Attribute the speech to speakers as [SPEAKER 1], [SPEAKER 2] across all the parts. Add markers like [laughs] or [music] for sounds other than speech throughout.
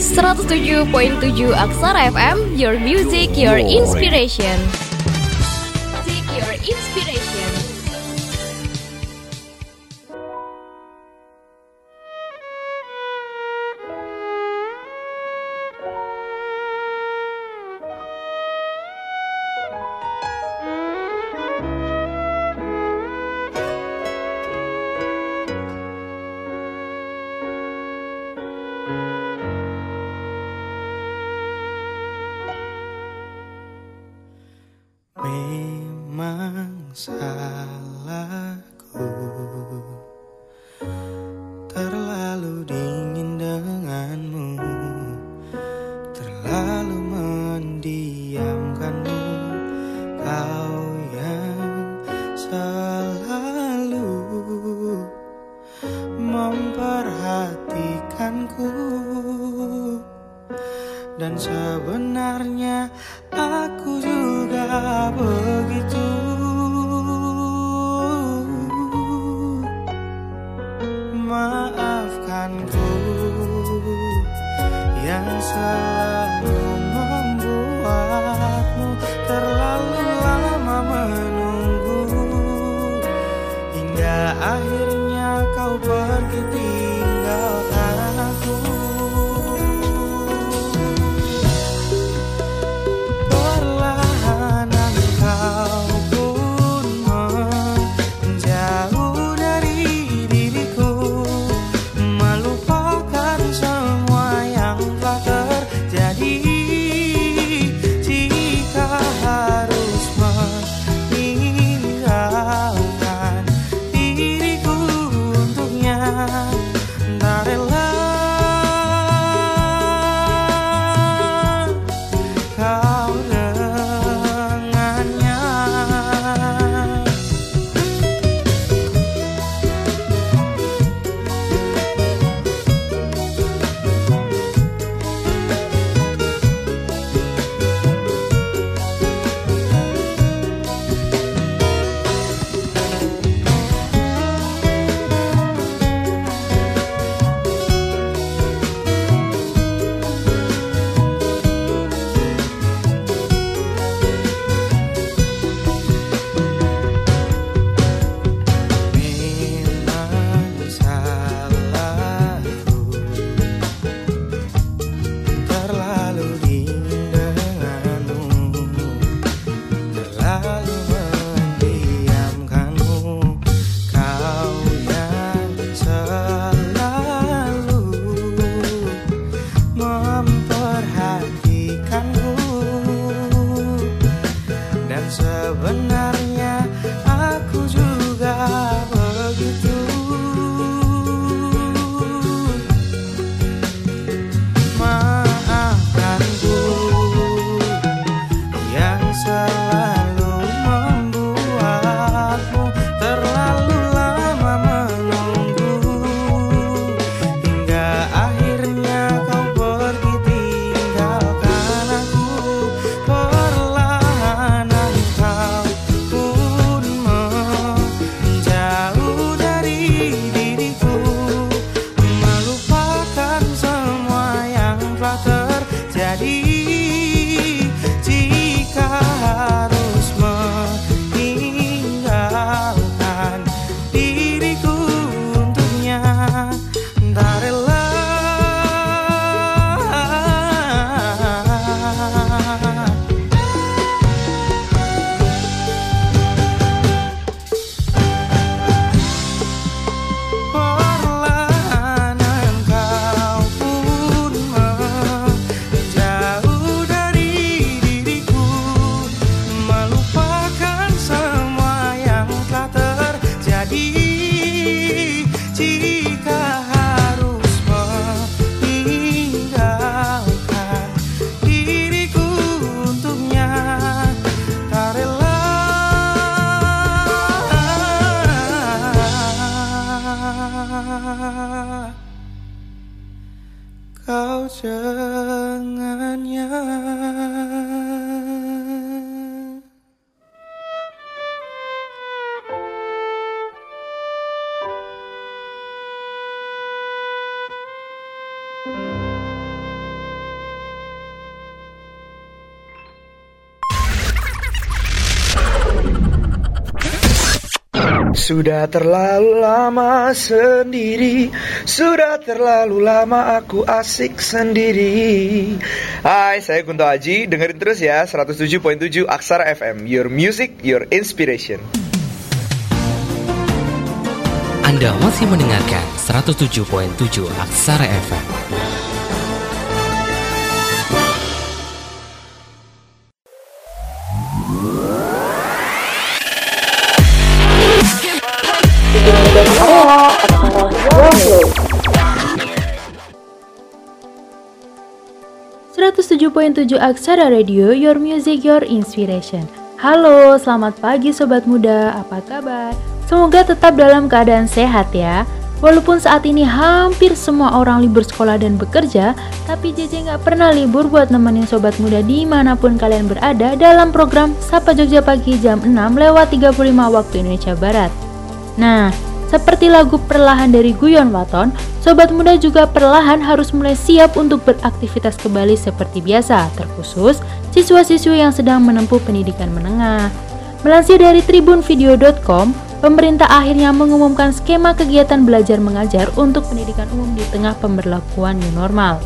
[SPEAKER 1] 107.7 Aksara FM, your music, your inspiration. Music, your inspiration.
[SPEAKER 2] Dan sebenarnya aku juga begitu. Maafkanku yang selalu Daddy. 飘着暗阳。Sudah terlalu lama sendiri. Sudah terlalu lama aku asik sendiri. Hai, saya Kunto Aji. Dengerin terus ya 107.7 Aksara FM Your music, your inspiration.
[SPEAKER 3] Anda masih mendengarkan 107.7 Aksara FM
[SPEAKER 4] tujuh Aksara Radio, Your Music, Your Inspiration. Halo, selamat pagi Sobat Muda, apa kabar? Semoga tetap dalam keadaan sehat ya. Walaupun saat ini hampir semua orang libur sekolah dan bekerja, tapi JJ nggak pernah libur buat nemenin Sobat Muda di mana pun kalian berada dalam program Sapa Jogja Pagi jam 6 lewat 35 waktu Indonesia Barat. Nah, seperti lagu Perlahan dari Guyon Waton, Sobat Muda juga perlahan harus mulai siap untuk beraktivitas kembali seperti biasa, terkhusus siswa-siswi yang sedang menempuh pendidikan menengah. Melansir dari tribunvideo.com, pemerintah akhirnya mengumumkan skema kegiatan belajar mengajar untuk pendidikan umum di tengah pemberlakuan new normal.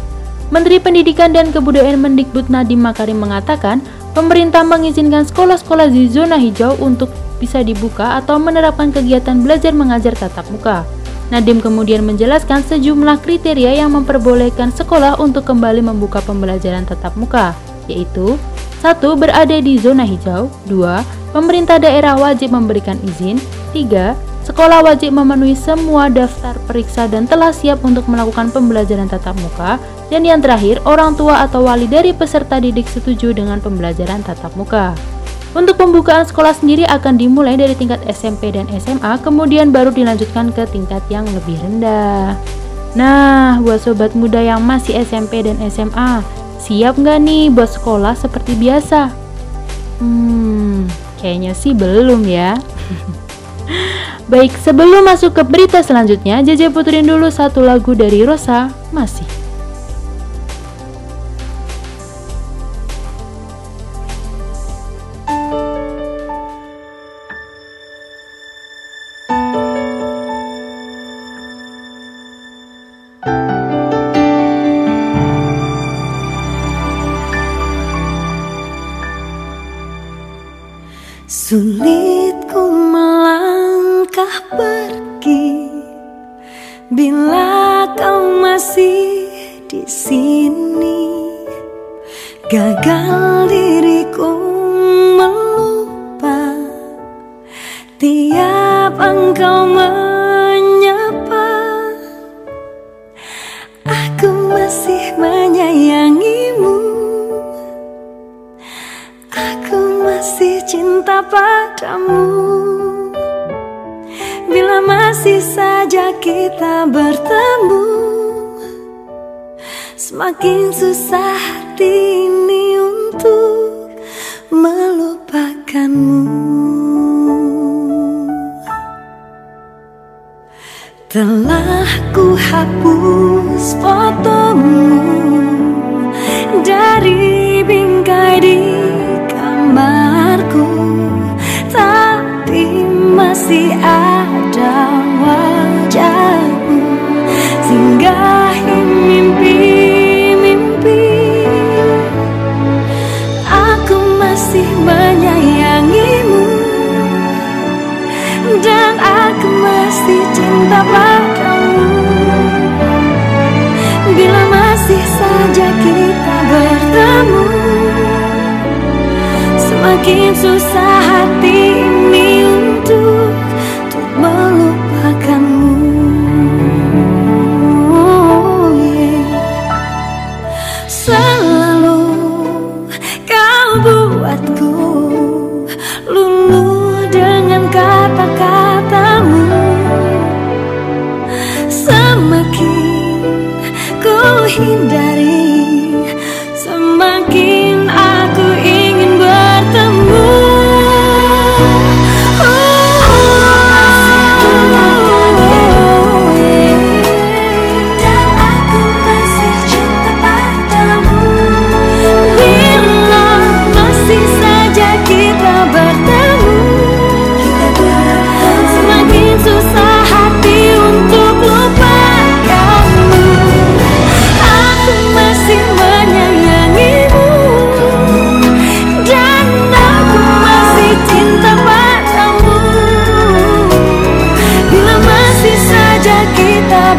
[SPEAKER 4] Menteri Pendidikan dan Kebudayaan Mendikbud Nadiem Makarim mengatakan, pemerintah mengizinkan sekolah-sekolah di zona hijau untuk bisa dibuka atau menerapkan kegiatan belajar mengajar tatap muka. Nadim kemudian menjelaskan sejumlah kriteria yang memperbolehkan sekolah untuk kembali membuka pembelajaran tatap muka, yaitu 1. Berada di zona hijau 2. Pemerintah daerah wajib memberikan izin 3. Sekolah wajib memenuhi semua daftar periksa dan telah siap untuk melakukan pembelajaran tatap muka dan yang terakhir, orang tua atau wali dari peserta didik setuju dengan pembelajaran tatap muka. Untuk pembukaan sekolah sendiri akan dimulai dari tingkat SMP dan SMA, kemudian baru dilanjutkan ke tingkat yang lebih rendah. Nah, buat sobat muda yang masih SMP dan SMA, siap nggak nih buat sekolah seperti biasa? Hmm, kayaknya sih belum ya. [laughs] Baik, sebelum masuk ke berita selanjutnya, Jaja puterin dulu satu lagu dari Rosa, masih.
[SPEAKER 5] Sulit ku Semakin susah hati ini untuk melupakanmu. Telah ku hapus fotomu Semakin susah hati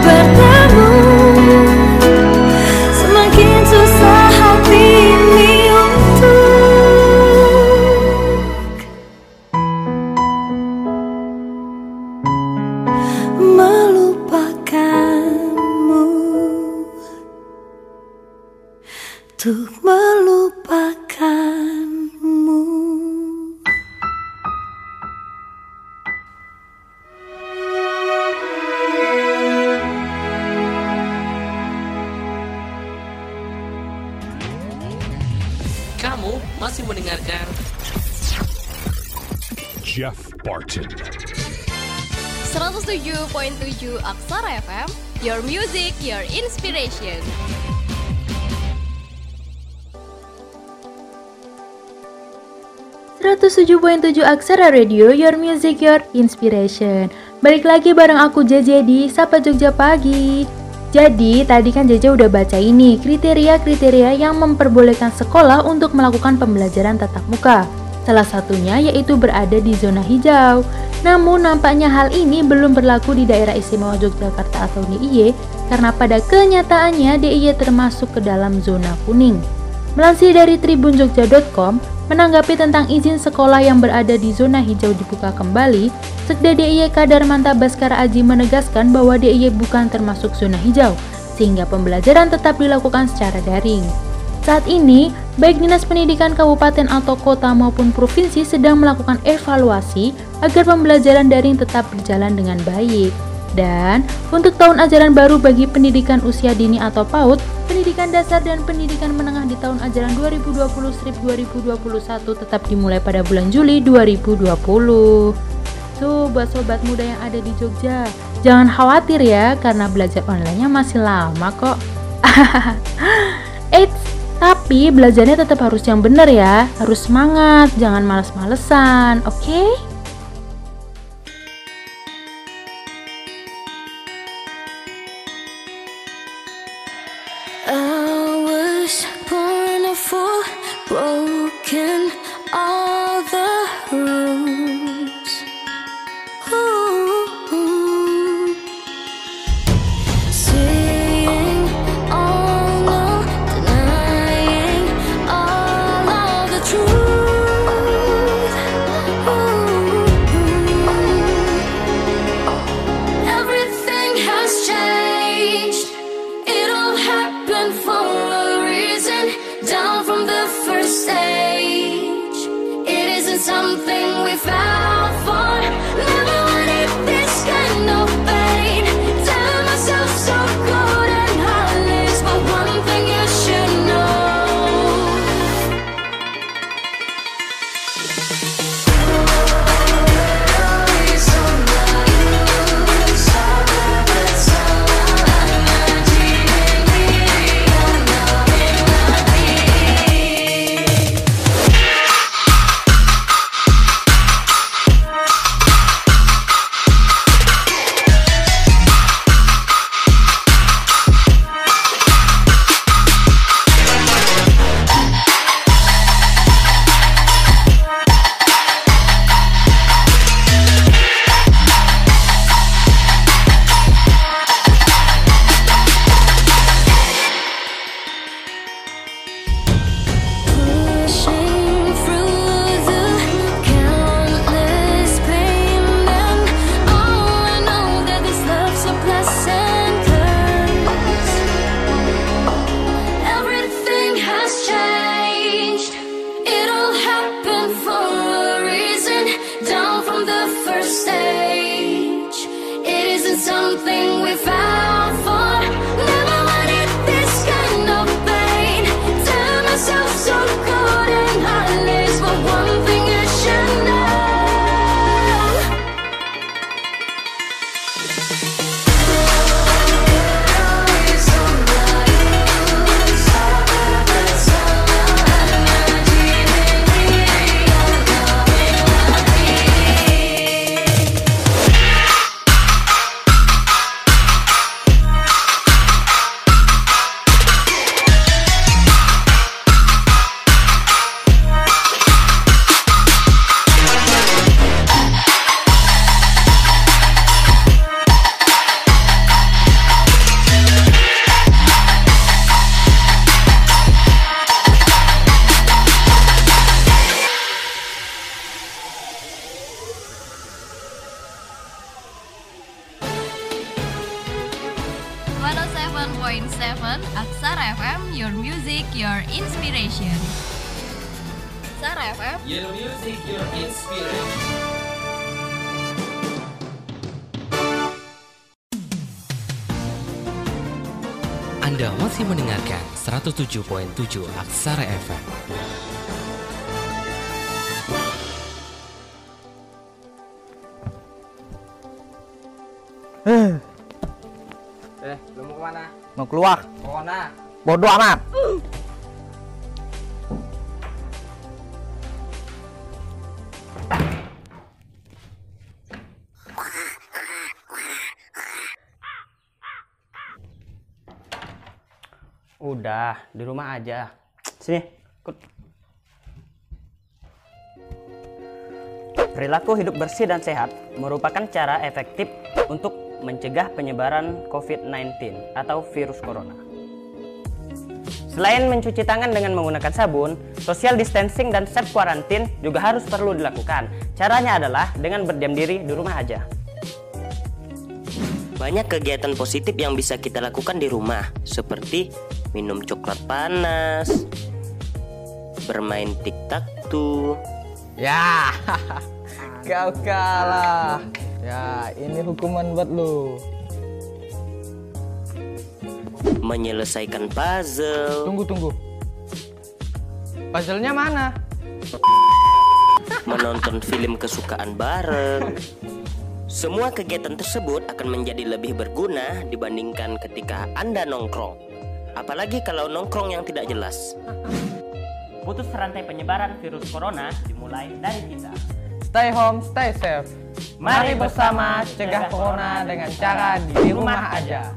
[SPEAKER 1] But. Your inspiration.
[SPEAKER 4] tujuh Aksara Radio, Your Music, Your Inspiration. Balik lagi bareng aku JJ di Sapa Jogja Pagi. Jadi tadi kan JJ udah baca ini kriteria-kriteria yang memperbolehkan sekolah untuk melakukan pembelajaran tatap muka Salah satunya yaitu berada di zona hijau Namun nampaknya hal ini belum berlaku di daerah istimewa Yogyakarta atau DIY Karena pada kenyataannya DIY termasuk ke dalam zona kuning Melansir dari tribunjogja.com, menanggapi tentang izin sekolah yang berada di zona hijau dibuka kembali, Sekda DIY Kadar Manta Baskara Aji menegaskan bahwa DIY bukan termasuk zona hijau, sehingga pembelajaran tetap dilakukan secara daring. Saat ini, baik Dinas Pendidikan Kabupaten atau kota maupun provinsi sedang melakukan evaluasi agar pembelajaran daring tetap berjalan dengan baik. Dan untuk tahun ajaran baru bagi pendidikan usia dini atau PAUD, pendidikan dasar dan pendidikan menengah di tahun ajaran 2020-2021 tetap dimulai pada bulan Juli 2020. Tuh buat sobat muda yang ada di Jogja, jangan khawatir ya karena belajar online-nya masih lama kok. [laughs] Tapi belajarnya tetap harus yang benar ya, harus semangat, jangan males-malesan, oke? Okay?
[SPEAKER 1] Born for a reason, down from the first
[SPEAKER 3] stage. It isn't something we found for. Never 107.7 Aksara FM.
[SPEAKER 6] Eh, lu mau ke mana?
[SPEAKER 2] Mau keluar?
[SPEAKER 6] Mau ke mana?
[SPEAKER 2] Bodoh amat.
[SPEAKER 6] Udah, di rumah aja. Sini, ikut. Perilaku hidup bersih dan sehat merupakan cara efektif untuk mencegah penyebaran COVID-19 atau virus corona. Selain mencuci tangan dengan menggunakan sabun, social distancing dan self quarantine juga harus perlu dilakukan. Caranya adalah dengan berdiam diri di rumah aja.
[SPEAKER 7] Banyak kegiatan positif yang bisa kita lakukan di rumah, seperti minum coklat panas, bermain tic-tac-toe,
[SPEAKER 8] Ya, [laughs] kau kalah. Ya, ini hukuman buat lu.
[SPEAKER 7] menyelesaikan puzzle,
[SPEAKER 8] Tunggu, tunggu. Puzzle-nya mana?
[SPEAKER 7] menonton film kesukaan bareng. Semua kegiatan tersebut akan menjadi lebih berguna dibandingkan ketika Anda nongkrong. Apalagi kalau nongkrong yang tidak jelas.
[SPEAKER 6] Putus rantai penyebaran virus corona dimulai dari kita.
[SPEAKER 8] Stay home, stay safe. Mari bersama cegah corona dengan cara di rumah aja.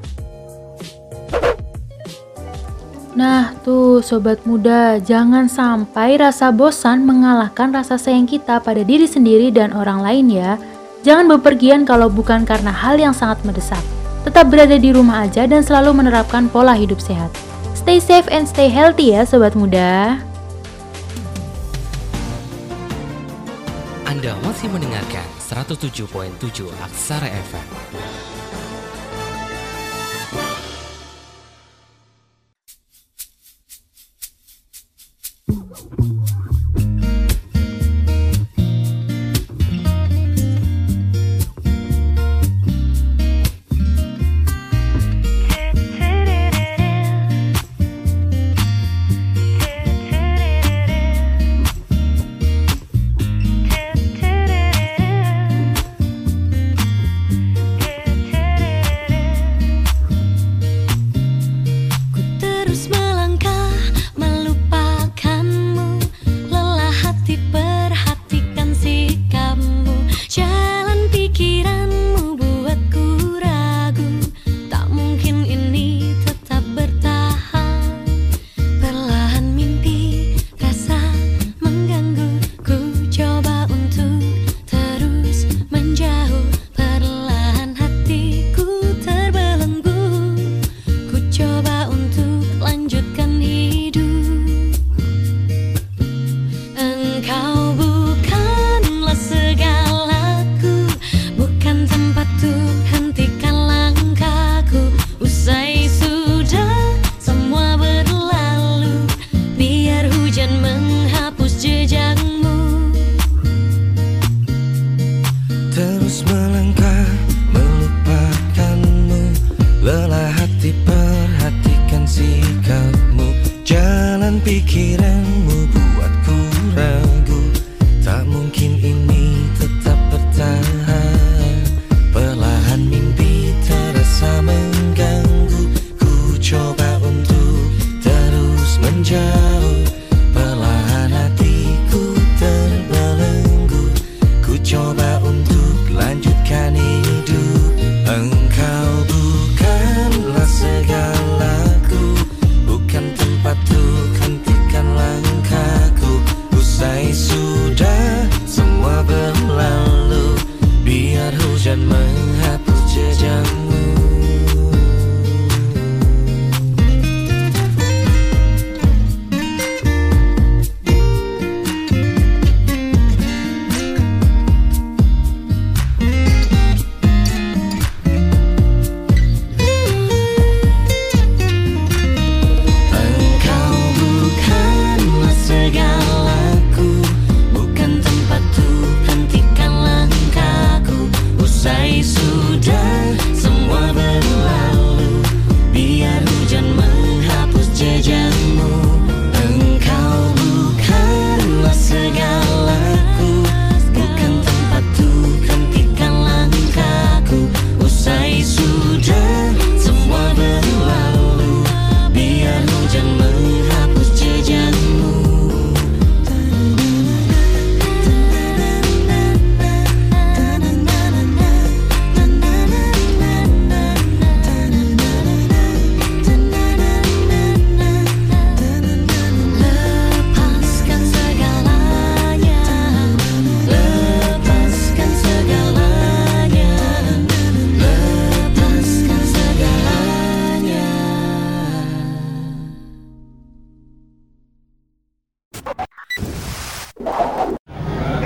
[SPEAKER 4] Nah tuh sobat muda, jangan sampai rasa bosan mengalahkan rasa sayang kita pada diri sendiri dan orang lain ya. Jangan bepergian kalau bukan karena hal yang sangat mendesak. Tetap berada di rumah aja dan selalu menerapkan pola hidup sehat. Stay safe and stay healthy ya sobat muda.
[SPEAKER 3] Anda masih mendengarkan 107.7 Aksara FM.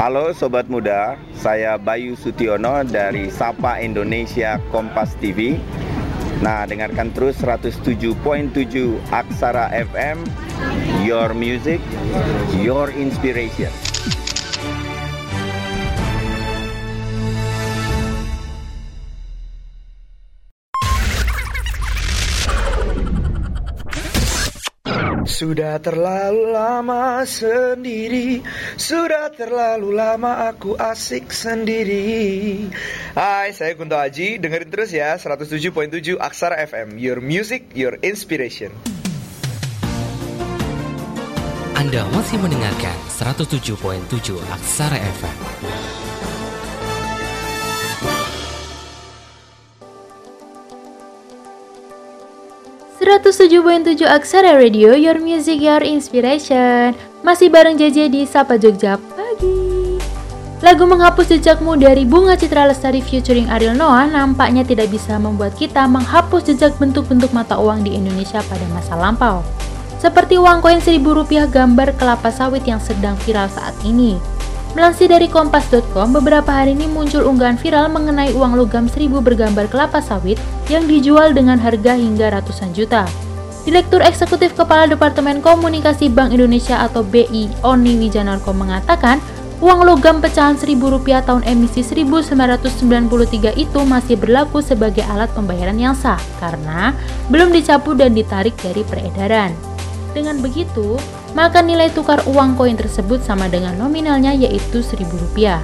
[SPEAKER 9] Halo Sobat Muda, saya Bayu Sutiono dari Sapa Indonesia Kompas TV. Nah, dengarkan terus 107.7 Aksara FM, Your Music, Your Inspiration.
[SPEAKER 10] Sudah terlalu lama sendiri. Sudah terlalu lama aku asik sendiri. Hai, saya Kunto Aji. Dengerin terus ya 107.7 Aksara FM Your music, your inspiration.
[SPEAKER 11] Anda masih mendengarkan 107.7 Aksara FM.
[SPEAKER 4] 107.7 Aksara Radio, Your Music, Your Inspiration Masih bareng JJ di Sapa Jogja Pagi Lagu Menghapus Jejakmu dari Bunga Citra Lestari featuring Ariel Noah nampaknya tidak bisa membuat kita menghapus jejak bentuk-bentuk mata uang di Indonesia pada masa lampau. Seperti uang koin seribu rupiah gambar kelapa sawit yang sedang viral saat ini. Melansir dari kompas.com, beberapa hari ini muncul unggahan viral mengenai uang logam seribu bergambar kelapa sawit yang dijual dengan harga hingga ratusan juta. Direktur Eksekutif Kepala Departemen Komunikasi Bank Indonesia atau BI, Oni Wijanarko mengatakan, uang logam pecahan seribu rupiah tahun emisi 1993 itu masih berlaku sebagai alat pembayaran yang sah karena belum dicapu dan ditarik dari peredaran. Dengan begitu, maka nilai tukar uang koin tersebut sama dengan nominalnya yaitu seribu rupiah.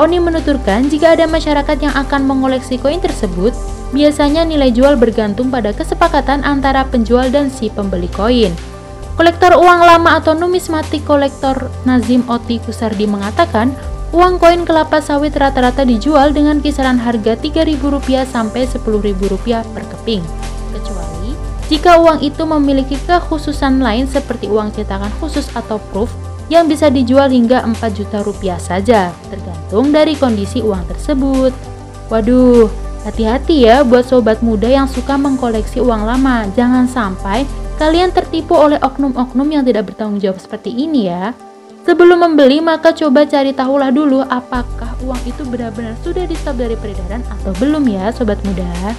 [SPEAKER 4] Oni menuturkan jika ada masyarakat yang akan mengoleksi koin tersebut, biasanya nilai jual bergantung pada kesepakatan antara penjual dan si pembeli koin. Kolektor uang lama atau numismatik kolektor Nazim Oti Kusardi mengatakan, uang koin kelapa sawit rata-rata dijual dengan kisaran harga Rp3.000 sampai Rp10.000 per keping. Kecuali jika uang itu memiliki kekhususan lain seperti uang cetakan khusus atau proof yang bisa dijual hingga 4 juta rupiah saja, tergantung dari kondisi uang tersebut. Waduh, hati-hati ya buat sobat muda yang suka mengkoleksi uang lama. Jangan sampai kalian tertipu oleh oknum-oknum yang tidak bertanggung jawab seperti ini ya. Sebelum membeli, maka coba cari tahulah dulu apakah uang itu benar-benar sudah di stop dari peredaran atau belum ya sobat muda.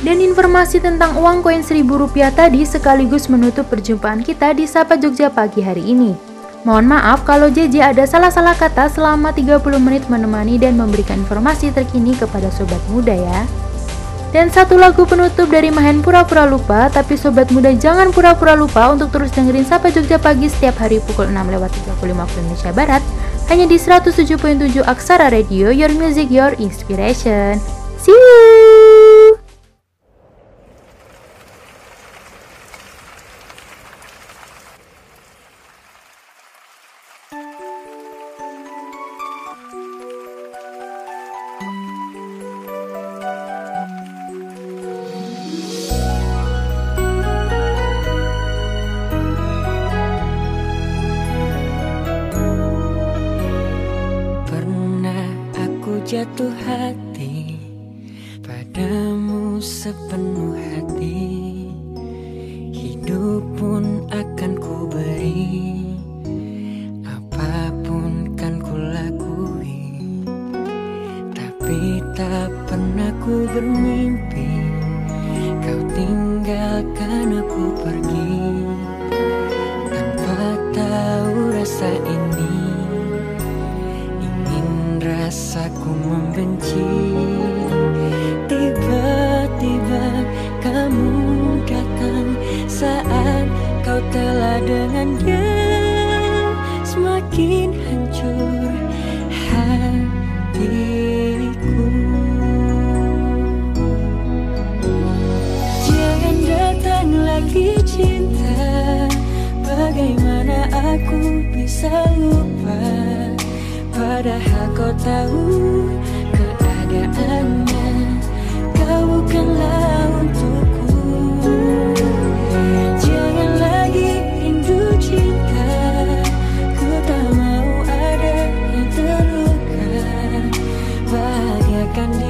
[SPEAKER 4] Dan informasi tentang uang koin seribu rupiah tadi sekaligus menutup perjumpaan kita di Sapa Jogja pagi hari ini. Mohon maaf kalau JJ ada salah-salah kata selama 30 menit menemani dan memberikan informasi terkini kepada sobat muda ya. Dan satu lagu penutup dari Mahen Pura-Pura Lupa, tapi sobat muda jangan pura-pura lupa untuk terus dengerin Sapa Jogja pagi setiap hari pukul 6 lewat 35 waktu Indonesia Barat, hanya di 107.7 Aksara Radio, Your Music, Your Inspiration.
[SPEAKER 5] Hati padamu sepenuh hati. Hidup pun akan ku beri Apa pun kan ku lakui Tapi tak pernah ku bermimpi Kau tinggalkan aku pergi. Tanpa tahu rasa ini rasaku membenci. Tiba-tiba kamu datang saat kau telah dengan dia Padahal kau tahu keadaannya. Kau bukanlah untukku. Jangan lagi rindu cinta. Ku tak mau ada yang terluka. Bahagiakan dia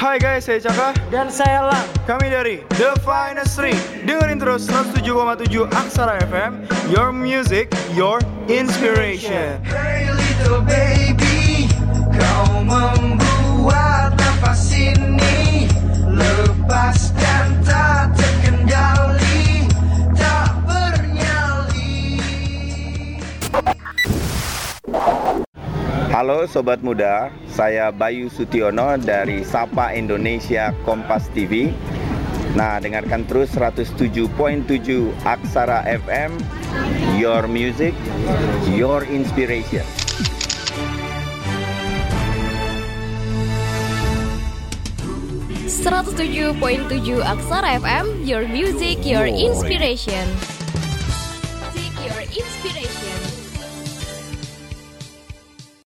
[SPEAKER 2] Hai guys, saya Caka.
[SPEAKER 8] Dan saya Lang.
[SPEAKER 2] Kami dari The Finest Three Dengerin terus 107,7 Aksara FM Your music, your inspiration.
[SPEAKER 10] Hey little baby, kau membuat nafas ini lepaskan
[SPEAKER 9] Halo Sobat Muda, saya Bayu Sutiono dari Sapa Indonesia Kompas TV. Nah, dengarkan terus 107.7 Aksara FM, Your Music, Your Inspiration.
[SPEAKER 1] Seratus tujuh poin tujuh Aksara FM, Your Music, Your Inspiration. Music, Your Inspiration.